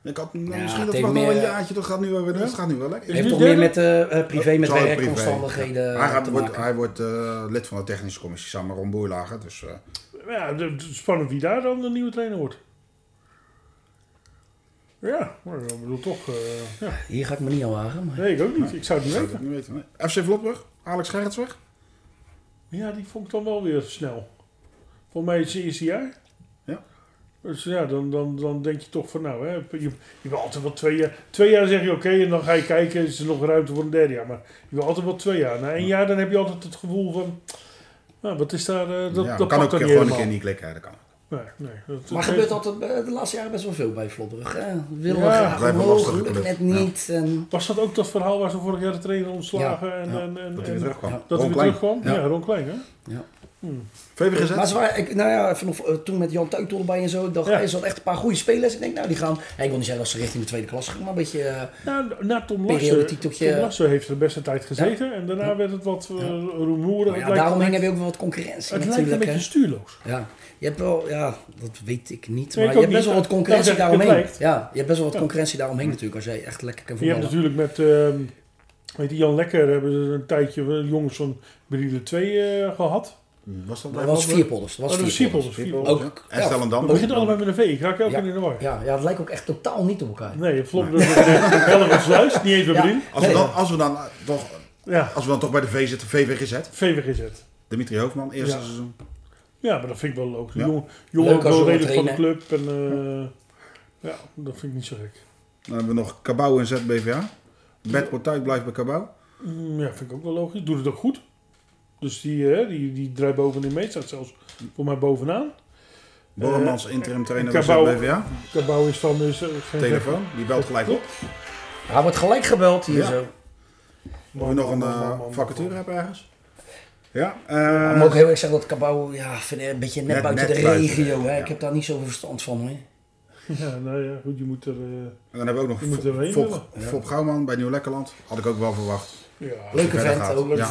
Ik had nou, Ja, misschien het dat heeft wel een jaartje. Dat gaat nu wel weer, dat gaat nu wel lekker. Is Heeft toch meer met eh, eh, privé, met het privé. werkomstandigheden Hij, gaat, te wordt, maken. hij wordt eh, lid van de technische commissie samen met Ron Boerlager. Dus eh, Ja, spannend wie daar dan de nieuwe trainer wordt. Ja, maar ik bedoel toch... eh, ja. Hier ga ik me niet aan wagen. Maar... Nee, ik ook niet. Ik zou het niet zou het weten. niet weten. nee. FC Vlotbrug, Alex Gerrits weg. Ja, die vond ik dan wel weer snel. Volgens mij is het eerste jaar. Dus ja, dan, dan, dan denk je toch van nou, hè, je, je wil altijd wel twee jaar. Twee jaar zeg je oké en dan ga je kijken, is er nog ruimte voor een derde jaar. Maar je wil altijd wel twee jaar. Na één jaar dan heb je altijd het gevoel van, nou, wat is daar, eh, dat, ja, dat kan pakt ook dan niet gewoon een helemaal. keer niet klikken. Dat kan. Nee, nee, dat, Maar gebeurt altijd eh, de laatste jaren best wel veel bij? We willen Ja, graag blijft een omhoog, lukt net niet. En... Was dat ook dat verhaal waar ze vorig jaar de trainer ontslagen Ja, en, ja, en, en, Dat hij weer terugkwam. Ja. dat hij weer Klein. terugkwam? Ja, Ja. Ron Klein, hè? Ja. VVGZ. Maar ze waren, ik, nou ja, nog, eh, toen met Jan Tuitel erbij en zo, ik dacht, Ja. zat echt een paar goede spelers. Ik denk, nou die gaan, ja, ik wil niet zeggen dat ze richting de tweede klas gingen, maar een beetje, eh, Nou, na Tom Periodetiteltje. Tom heeft er de beste tijd gezeten en daarna werd het wat uh, rumoerig. ja, daaromheen heb je ook wel wat concurrentie Het lijkt een beetje stuurloos. Ja, je hebt wel, ja, dat weet ik niet, maar ik je hebt best wel wat concurrentie Daarom zeg ik, daaromheen. Ja, je hebt best wel wat concurrentie daaromheen natuurlijk, als jij echt lekker kan Je hebt voetballen. natuurlijk met ehm, weet je, Jan Lekker hebben ze een tijdje jongens van Brille 2 eh, gehad. Was dat Dat was vierpolders, dat Oh, was vierpolders. Siepolders. Vierpolders, Ook- ja. En ja, Stellendam. Het begint allemaal met een V. Ik raak elke Ja. keer in de war. Ja, ja, het lijkt ook echt totaal niet op elkaar. Nee, Vlot Helft Sluis, niet eens bij Ja. Brille. Als we, dan, als, we dan, toch, Ja, als we dan toch bij de V zitten, VVGZ. VWGZ. Dimitri Hoofdman, eerste Ja. seizoen. Ja, maar dat vind ik wel logisch. Ja. Jong, Leuk ook wel redelijk van de club. En, eh, ja, dat vind ik niet zo gek. Dan hebben we nog Cabau en ZBVA. Bert Portuit blijft bij Cabau. Mm, Ja, vind ik ook wel logisch. Doet het ook goed. Dus die, eh, die, die draait bovenin mee. Staat zelfs voor mij bovenaan. Borremans, interim trainer bij Cabau- ZBVA. Cabau is dan dus... eh, geen Telefoon, die belt gelijk op. Hij wordt gelijk gebeld hier Ja. zo. Of we nog een eh, vacature hebben ergens. Ja, Maar eh, ik moet ook heel erg zeggen dat Cabau, ja, vind ik een beetje net, Net- buiten net de buiten, regio. Hè. ja. Ik heb daar niet zoveel verstand van. Hè. Ja, nou ja, goed, je moet er... eh, en dan hebben we ook Je nog moet Fop, Fop. Fop Gouwman bij Nieuw Lekkerland. Had ik ook wel verwacht. ja, Leuke vent, ook leuk ja.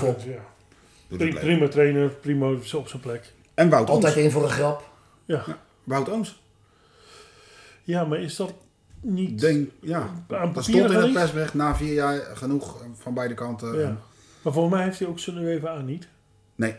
Doet Pri- het leuk. Prima trainer, prima op zijn plek. En Wout Altijd Ooms. in voor een grap. Ja. Wout Ooms. ja, maar is dat niet... Denk, ja. Aan Dat stond in het persbericht na vier jaar genoeg van beide kanten. Ja. Maar volgens mij heeft hij ook zijn UEFA niet. Nee,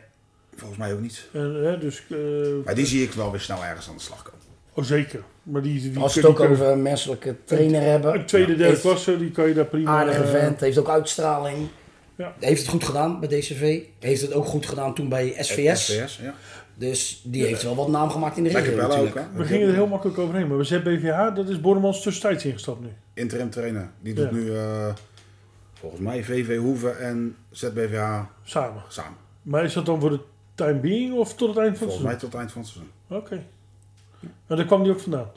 volgens mij ook niet. En, hè, dus, eh, Maar die zie ik wel weer snel ergens aan de slag komen. oh, zeker. Maar die, die Als het ook over een menselijke trainer hebben. Een tweede, derde klasse, die kan je daar prima... Aardige eh, vent, heeft ook uitstraling. Ja. Heeft het goed gedaan bij DCV. Heeft het ook goed gedaan toen bij SVS. SVS, ja. Dus die heeft wel wat naam gemaakt in de regio ook. We gingen er heel makkelijk overheen. Maar we ZBVH, dat is Bornemans tussentijds ingestapt nu. Interim trainer. Die doet Ja. nu eh, volgens mij VV Hoeven en ZBVH Samen. samen. Maar is dat dan voor de time being of tot het eind van het Volgens mij seizoen? tot het eind van het seizoen. Oké. En daar kwam die ook vandaan?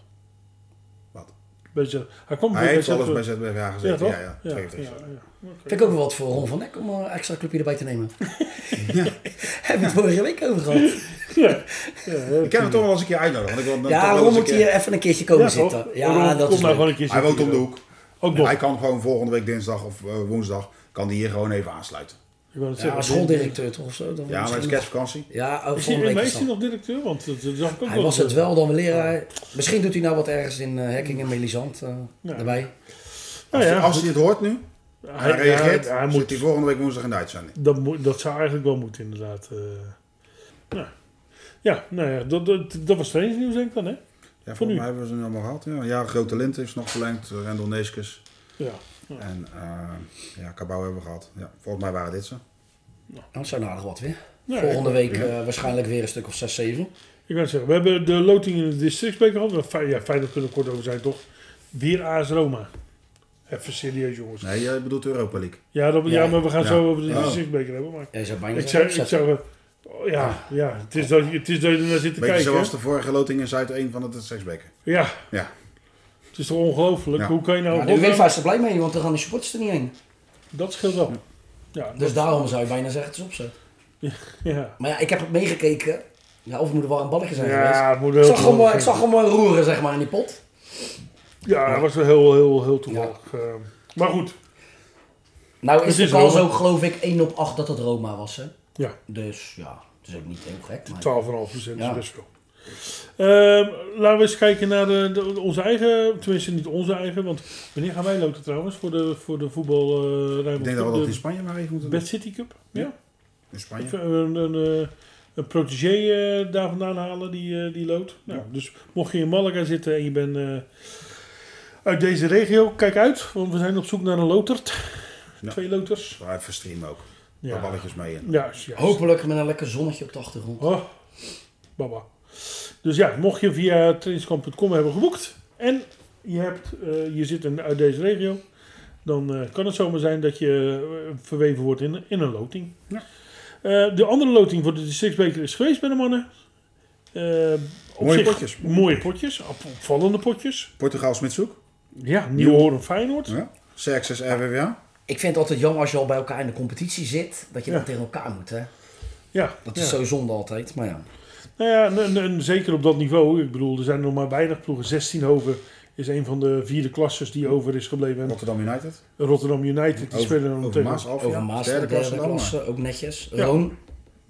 Wat? Bij Z- hij kwam Hij bij heeft eens bij ZBVH Ja, gezeten. Ja, ja. ja, ja, ja, ja. Vind ik ook wel wat voor Ron van Dijk om een extra clubje erbij te nemen. Heb je het vorige week over gehad? Ja, ja, Ik kan hem toch wel eens een keer uitnodigen. Want ik wil dan Ja, Ron moet keer- hier even een keertje komen Ja, toch? zitten. Ron, Ja, dat kom is nou leuk. gewoon een keer Hij woont om de hoek. Hij kan gewoon volgende week dinsdag of eh, woensdag kan die hier gewoon even aansluiten. Ik wou het Ja, zeggen, als schooldirecteur toch of zo? Dan Ja, maar het is kerstvakantie. Ja, oh, Is hij, dat. nog directeur? Want dat, dat zag ik ook Hij was het wel, dan wel leraar. Misschien doet hij nou wat ergens in uh, Hekking en Melisand eh, Ja. erbij. Nou Als, ja, hij, als hij het hoort nu, hij, hij, reageert, hij, hij zit moet, hij volgende week woensdag in de uitzending. dat, moet, dat zou eigenlijk wel moeten, inderdaad. eh. ja. ja, nou ja, dat, dat, dat was trainingsnieuws denk ik dan, hè? Ja, Voor mij hebben we ze nu allemaal gehad. Ja, ja Grote Lint is nog verlengd, eh, Rendel Neeskes Ja. En eh ja, Cabau hebben we gehad. Ja, volgens mij waren dit ze. Nou, dat zijn aardig wat weer. Volgende week eh, waarschijnlijk weer een stuk of 6, 7. Ik wou zeggen, we hebben de loting in de districtsbeker gehad. Ja, fijn dat we er kort over zijn, toch? Weer AS Roma. Even serieus, jongens. Nee, jij bedoelt de Europa League. Ja, dat, ja, Ja. maar we gaan Ja. zo over de Oh. districtsbeker hebben. Maar Jij zou bijna ik zou, ik zou oh, ja, ja, het is dat, je- het is dat je er naar zit te Beetje kijken. zoals hè? de vorige loting in Zuid 1 van het Seksbeker. Ja, Ja. Het is toch ongelooflijk. Ja. Hoe kan je nou... De UEFA is er blij mee, want dan gaan de supporters er niet heen. Dat scheelt wel. Ja, Dus daarom zou je bijna zeggen, het is opzet. ja. Maar ja, ik heb het meegekeken. Ja, of het moet er wel een balletje zijn geweest. Ja, het moet Ik heel zag, hem, eh, ik zag hem wel roeren, zeg maar, in die pot. Ja, dat was wel heel, heel, heel toevallig. eh. maar goed, Nou Het is kans Roma. ook, geloof ik, 1 op 8 dat het Roma was, hè. ja, Dus ja, het is ook niet heel gek. Maar... 12,5 procent Ja. is best veel. Ehm, laten we eens kijken naar de, de- onze eigen, tenminste niet onze eigen, want wanneer gaan wij loten trouwens voor de, voor de voetbal uh, Ik denk dat we dat in Spanje maar even moeten doen. Bad City Cup? Ja. In Spanje. Even een, een, eh, een protégé eh, daar vandaan halen die, eh, die loodt. Nou, Ja. Dus mocht je in Malaga zitten en je bent eh, uit deze regio, kijk uit, want we zijn op zoek naar een lotert. Ja. Twee loters. Maar even streamen ook. Ja. Balletjes mee in. juist. Hopelijk met een lekker zonnetje op de achtergrond. Oh, baba. Dus ja, mocht je via trainingskamp.com hebben geboekt en je, hebt, eh, je zit in, uit deze regio, dan eh, kan het zomaar zijn dat je eh, verweven wordt in, in een loting. Ja. Eh, de andere loting voor de districtsbeker is geweest bij de mannen. Eh, Mooie zich potjes. Mooie potjes, op- opvallende potjes. Portugal Smitshoek. Ja, Nieuw-Hoorn Feyenoord. Ja. RWWA. Ik vind het altijd jammer als je al bij elkaar in de competitie zit, dat je Ja. dan tegen elkaar moet, hè. Ja, Dat is ja. zo zonde altijd, maar ja. Nou ja, en, en- en zeker op dat niveau. Ik bedoel, er zijn nog maar weinig ploegen. 16 Hoven is een van de vierde klasses die over is gebleven. En Rotterdam United. Rotterdam United, die Over, spelen dan over tegen... Maas Alphen. Over Maas, Derde klasse dan. klasse, ook netjes. Ja. Roon,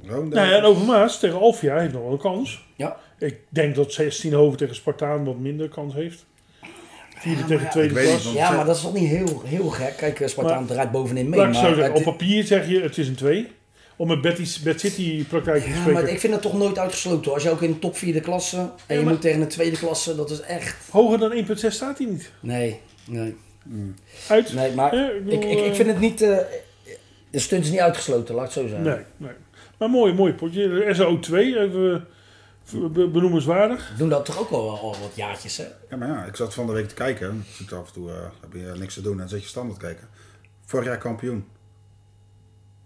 Roon, Nou ja, en over Maas tegen Alfia heeft nog wel een kans. ja. Ik denk dat 16 Hoven tegen Spartaan wat minder kans heeft. Vierde maar tegen ja, tweede klas. Ja, maar dat is toch niet heel, heel gek. Kijk, eh, Spartaan Maar- draait bovenin mee. Maar, zeggen, het- op papier zeg je het is een 2. Om met Betty, Bad City praktijk te ja, spreken. maar ik vind het toch nooit uitgesloten. hoor. Als je ook in de top vierde klasse en Ja, je moet tegen een tweede klasse, dat is echt... Hoger dan 1,6 staat hij niet. Nee, nee. Uit. Nee, maar Ja, ik bedoel, ik, ik, ik eh, vind het niet... eh, de stunt is niet uitgesloten, laat het zo zeggen. Nee, nee. Maar mooi, mooi potje. De SO2, even be- benoemenswaardig. Doen dat toch ook al, al wat jaartjes, hè? Ja, maar ja, ik zat van de week te kijken. Dan zit af en toe, eh, heb je niks te doen en dan zit je standaard kijken. Vorig jaar kampioen.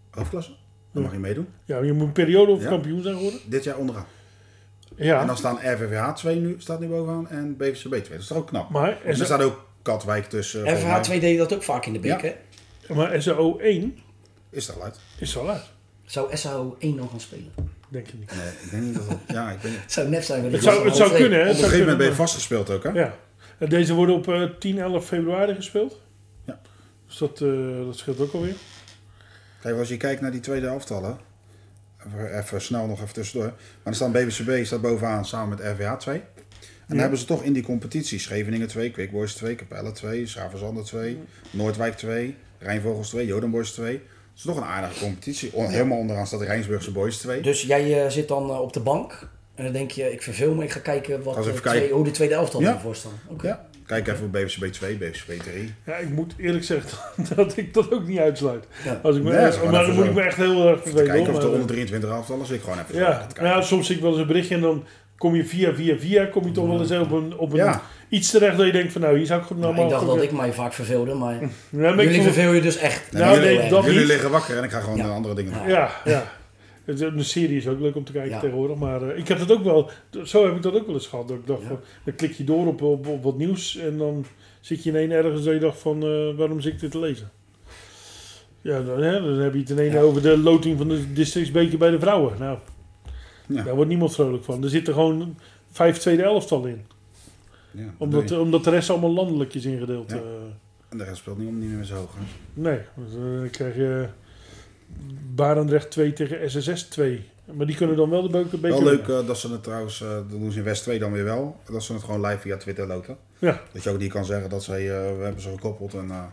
Hoofdklasse. Dan mag je meedoen. Ja, je moet een periode of Ja. kampioen zijn geworden. Dit jaar onderaan. Ja, En dan staan RVVH 2 nu, staat nu bovenaan en BVCB 2. Dat is toch ook knap. maar, En er staat ook Katwijk tussen. mij. FH2 deed dat ook vaak in de beek, Ja. hè? maar SO1 Is er al uit. is al uit. Zou SAO 1 dan gaan spelen? Denk je niet. Nee, ik denk niet dat dat... Ja, ik weet niet. Het zou net zijn. Het zou, het zou kunnen, hè? Op een gegeven moment ben je vastgespeeld ook, hè? Ja. En deze worden op eh 10, 11 februari gespeeld. Ja. Dus dat, eh, dat scheelt ook alweer. Kijk, als je kijkt naar die tweede elftallen, even, even snel nog even tussendoor. Maar dan staan BBCB staat bovenaan samen met RVH 2. En dan hebben ze toch in die competitie Scheveningen 2, Quick Boys 2, Capelle 2, Schavenzander 2, Noordwijk 2, Rijnvogels 2, Joden Boys 2. Dat is toch een aardige competitie. Helemaal onderaan staat de Rijnsburgse Boys 2. Dus jij eh, zit dan eh, op de bank en dan denk je, ik verveel me, ik ga kijken, wat de even twee, kijken. hoe de tweede elftal Ja. ervoor staan. Ja, kijk even op BBCB 2, BBCB 3. Ja, ik moet eerlijk zeggen dat ik dat ook niet uitsluit. Ja. Als ik me, Nee, maar dan moet ik me echt heel erg vervelen. kijken of de onder 23 elftallen zit gewoon even ja, ja, soms zie ik wel eens een berichtje en dan kom je via, via, via, kom je toch wel eens op een, op een Ja. iets terecht dat je denkt van nou, hier zou ik Nou, normaal... ik dacht dat ik mij vaak verveelde, maar Ja, maar ik jullie verveel je dus echt. Nou, nee, dat- Jullie niet. liggen wakker en ik ga gewoon Ja. naar andere dingen doen. Ja, ja. De serie is ook leuk om te kijken Ja. tegenwoordig. Maar eh, ik heb het ook wel, zo heb ik dat ook wel eens gehad. Dat ik dacht Ja. van, dan klik je door op, op, op wat nieuws en dan zit je ineens ergens dat je dacht van, eh, waarom zit ik dit te lezen? Ja, dan, hè, dan heb je het ineens Ja. over de loting van de districtsbeker bij de vrouwen. Nou, Ja. daar wordt niemand vrolijk van. Er zitten gewoon vijf tweede elftal in. Ja, dat Omdat, omdat de rest allemaal landelijk is ingedeeld. Eh. En de rest speelt niet om niet meer zo hoog. hè. nee, dan krijg je Barendrecht 2 tegen SSS 2. Maar die kunnen dan wel de beuken beker Wel leuk winnen. eh, dat ze het trouwens, eh, dat doen ze in West 2 dan weer wel, dat ze het gewoon live via Twitter loten. Ja. Dat je ook niet kan zeggen dat zij, eh, we hebben ze gekoppeld en eh,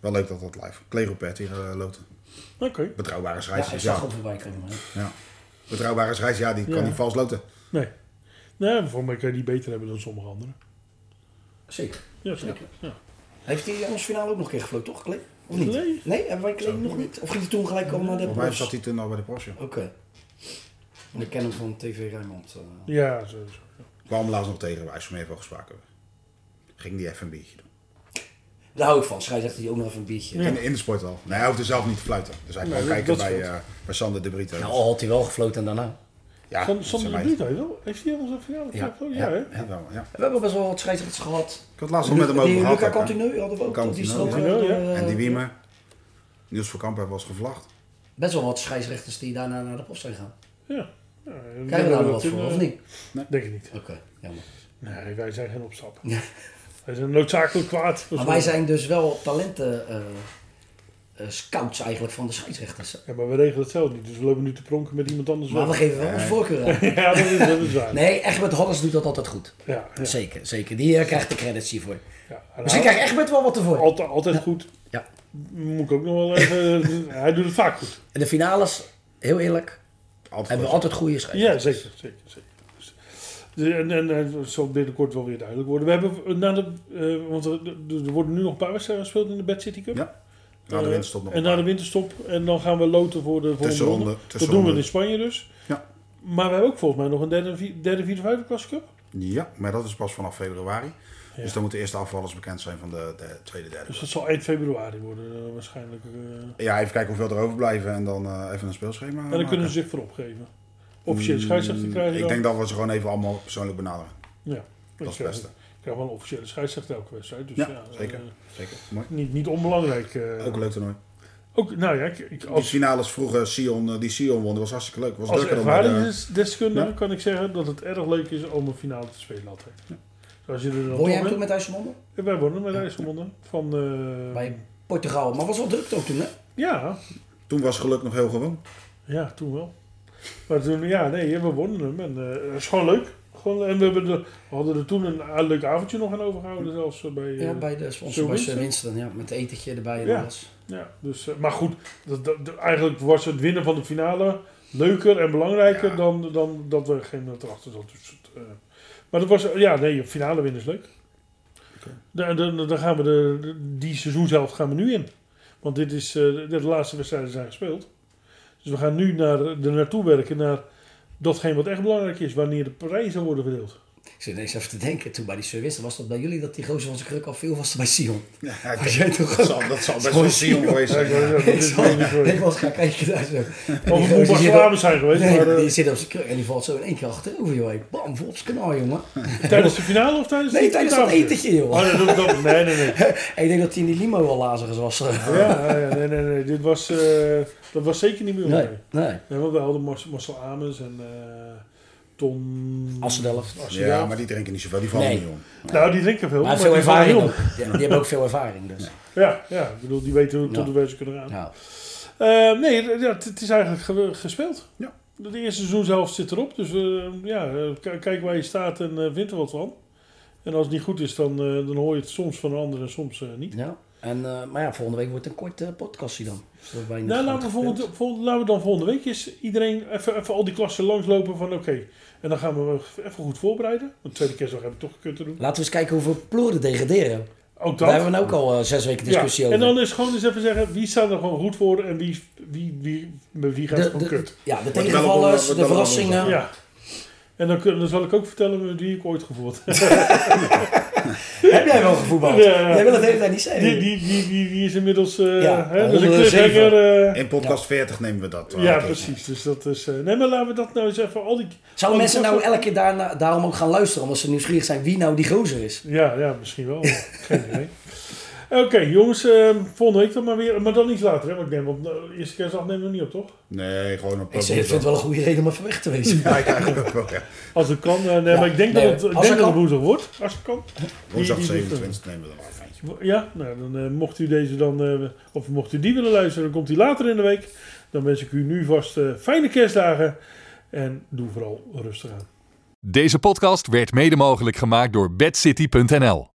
wel leuk dat dat live. Clegopet hier uh, loten. Oké. Betrouwbare Ja, scheids, ik zag ja. voorbij komen. hè. ja. Betrouwbare scheids, ja, die Ja. kan niet vals loten. Nee. Nee, voor mij kan je die beter hebben dan sommige anderen. Zeker. Ja, zeker. Zeker. Ja. Heeft hij ons finale ook nog een keer gefloten, toch, Klee? Of niet? Nee. Nee, hebben wij nog niet? Of ging hij toen gelijk al naar de Volgens mij profs? zat hij toen al bij de Porsche. Oké. En ik ken hem van TV Rijnmond. eh. Ja, zo. zo. Ik kwam hem laatst nog tegen, wij zijn even gesproken hebben. Ging die even een biertje doen. Daar hou ik van. Schrijft hij ook nog even een biertje. Ja. In, in de sport al. Nee, hij hoefde zelf niet te fluiten. Dus hij kon Nee, kijken dat bij, eh, bij Sander de Brito. Nou, al had hij wel gefloten daarna. Ja, mij- Bruut, hij wel? Heeft hij al onze finale Ja. ja. Ja, Ja. hè? Ja, wel, ja. We hebben best wel wat scheidsrechters gehad. Ik had het laatst nog met hem over Die gehad. Luca. Cantineu hadden we ook. Die eh, En die Wiemer. Niels van Kamp heeft wel eens gevlacht. Best wel wat scheidsrechters die daarna naar de post zijn gaan. Ja. ja en Krijgen we daar wat voor, eh, of niet? Denk ik niet. Oké, jammer. Nee, wij zijn geen opstap. Ja. Wij zijn noodzakelijk kwaad. Maar wij zijn dus wel talenten eh, eh, scouts eigenlijk van de scheidsrechters. Ja, maar we regelen het zelf niet. Dus we lopen nu te pronken met iemand anders. Maar we geven wel onze voorkeur aan. Ja, dat is, dat is waar. Nee, Egbert Halles doet dat altijd goed. Ja, ja. Zeker, zeker. Die eh, krijgt de credits hiervoor. ja. Misschien hij- krijgt Egbert wel wat ervoor. altijd, altijd goed. Ja. Moet ik ook nog wel even... hij doet het vaak goed. En de finales, heel eerlijk, Altijd hebben we altijd goede Ja, scheidsrechters. zeker. zeker, zeker. Dus, de- en, en, en het zal binnenkort wel weer duidelijk worden. We hebben na de... eh, want er, er- er worden nu nog een paar wedstrijden gespeeld in de Bad City Cup. Ja. Na de Eh, winterstop nog En na de winterstop. En dan gaan we loten voor de volgende ronde. Dat doen we in Spanje dus. Ja. Maar we hebben ook volgens mij nog een derde, vi- derde vierde, vijfde klasse cup. Ja, maar dat is pas vanaf februari. Ja. Dus dan moeten eerst de afvallers bekend zijn van de, de tweede, derde. Dus dat zal eind februari worden eh, waarschijnlijk. eh. Ja, even kijken hoeveel er overblijven en dan even een speelschema en dan maken. kunnen ze zich voor opgeven. Officiële scheidsrechter krijgen Mm, Ik dan. denk dat we ze gewoon even allemaal persoonlijk benaderen. Ja, Dat is het beste. Krijg wel een officiële scheidsrechter elke wedstrijd. Dus Ja, ja, zeker. eh, Zeker. Mooi. niet, niet onbelangrijk. eh. Ook een leuk toernooi. Ook, nou ja, ik, ik- Die als, finales vroeger Sion, eh, die Sion won, dat was hartstikke leuk. Was als de... ervaringsdeskundige Ja. kan ik zeggen dat het erg leuk is om een finale te spelen altijd. Dus als je er dan Won toch jij toen met IJsselmonde? Ja, Wij wonnen met IJsselmonde. Van, eh, Bij Portugal. Maar was wel druk ook toen, hè? ja, Toen was geluk nog heel gewoon. ja, toen wel. Maar toen, ja, nee, we wonnen hem. En het is gewoon leuk. Gewoon, en we, hebben er, we hadden er toen een leuk avondje nog aan overgehouden, zelfs eh, bij... eh, Ja, bij de sponsor bij. Sir Winston. Ja, met etentje erbij en Ja. alles. Ja, dus, eh, maar goed, dat, eigenlijk was het winnen van de finale leuker en belangrijker Ja. dan, dan dat we geen erachter zat. Dus, eh, maar dat was, ja, nee, finale winnen is leuk. Dan, dan, dan gaan we de, die seizoenshelft gaan we nu in. Want dit is, eh, de, de laatste wedstrijden zijn gespeeld. Dus we gaan nu naar, er naartoe werken naar datgene wat echt belangrijk is, wanneer de prijzen worden verdeeld. Ik zit ineens even te denken, toen bij die service, was dat bij jullie dat die gozer van zijn kruk al veel was bij Sion? Ja, Was jij toch dat, zal, dat zal best wel Sion geweest ik zijn. wel was gaan kijken daar zo. Of het moet zijn geweest, Nee, maar eh, die zit op zijn kruk en die valt zo in één keer achterover, joh. Bam, vol op zijn kanaal, jongen. tijdens de finale of tijdens Nee, tijdens dat tafel? etentje, joh. Oh, nee, dat, dat, nee, nee, ik denk dat hij in die limo al lazig was. eh. Ja, nee, nee, nee. Dit was, eh, dat was zeker niet meer Nee, nee. nee. Nee, want we hadden Marcel, Amens en Ton... Assendelft. Assendelft. Ja, maar die drinken niet zoveel, die vallen Nee. niet om. Nou, die drinken veel. Maar maar veel die ervaring ook. Ja, die hebben ook veel ervaring, dus. Ja, ja, ik bedoel, die weten hoe Ja. tot de ze kunnen gaan. Ja. Eh, nee, ja, het, het is eigenlijk ge- gespeeld. Ja. De eerste seizoenshelft zit erop. Dus eh, ja, eh, kijk waar je staat en vind er wat van. En als het niet goed is, dan, dan hoor je het soms van een ander en soms niet. ja. En, eh, maar ja, volgende week wordt een korte podcastje dan. Dus Nou, laten we, volgende, volgende- laten we dan volgende week eens iedereen even, even al die klassen langslopen van oké. En dan gaan we even goed voorbereiden. Want tweede kerstdag heb ik toch gekund te doen. Laten we eens kijken hoeveel ploegen degraderen. Ook Daar dat. hebben we ook al eh, zes weken discussie ja. over. En dan is gewoon eens even zeggen wie staat er gewoon goed voor en wie, wie, wie, met wie gaat het de, gewoon de, kut. ja, de tegenvallers, de verrassingen. Ja. En dan, kun- dan zal ik ook vertellen met wie ik ooit gevoerd heb. Heb jij wel gevoetbald? Jij wil het de hele tijd niet zeggen. Die, die, die, die, die is inmiddels... eh Ja, hè, dus een 107. cliffhanger. eh, In podcast 40 nemen we dat. eh, ja, precies. Dus dat is... eh, nee, maar laten we dat nou eens even... Al die, al Zouden die mensen nou elke keer daarna, daarom ook gaan luisteren? Omdat ze nieuwsgierig zijn wie nou die gozer is? Ja, ja, misschien wel. Geen idee. Oké, jongens. eh, volgende week dan maar weer. Maar dan iets later, hè? Want ik denk, want de eerste kerstdag nemen we niet op, toch? Nee, gewoon op Ik vind het wel een goede reden om even weg te wezen. Ja, ik eigenlijk ook wel, ja. Als het kan. eh, nee, Ja, maar ik denk nee, dat het, ik denk het dat het kan. woensdag wordt. Als het kan. Woensdag Die- die- die- 27 nemen we dan af. Ja, nou, dan eh, mocht u deze dan, eh, of mocht u die willen luisteren, dan komt die later in de week. Dan wens ik u nu vast eh, fijne kerstdagen en doe vooral rustig aan. Deze podcast werd mede mogelijk gemaakt door bedcity.nl.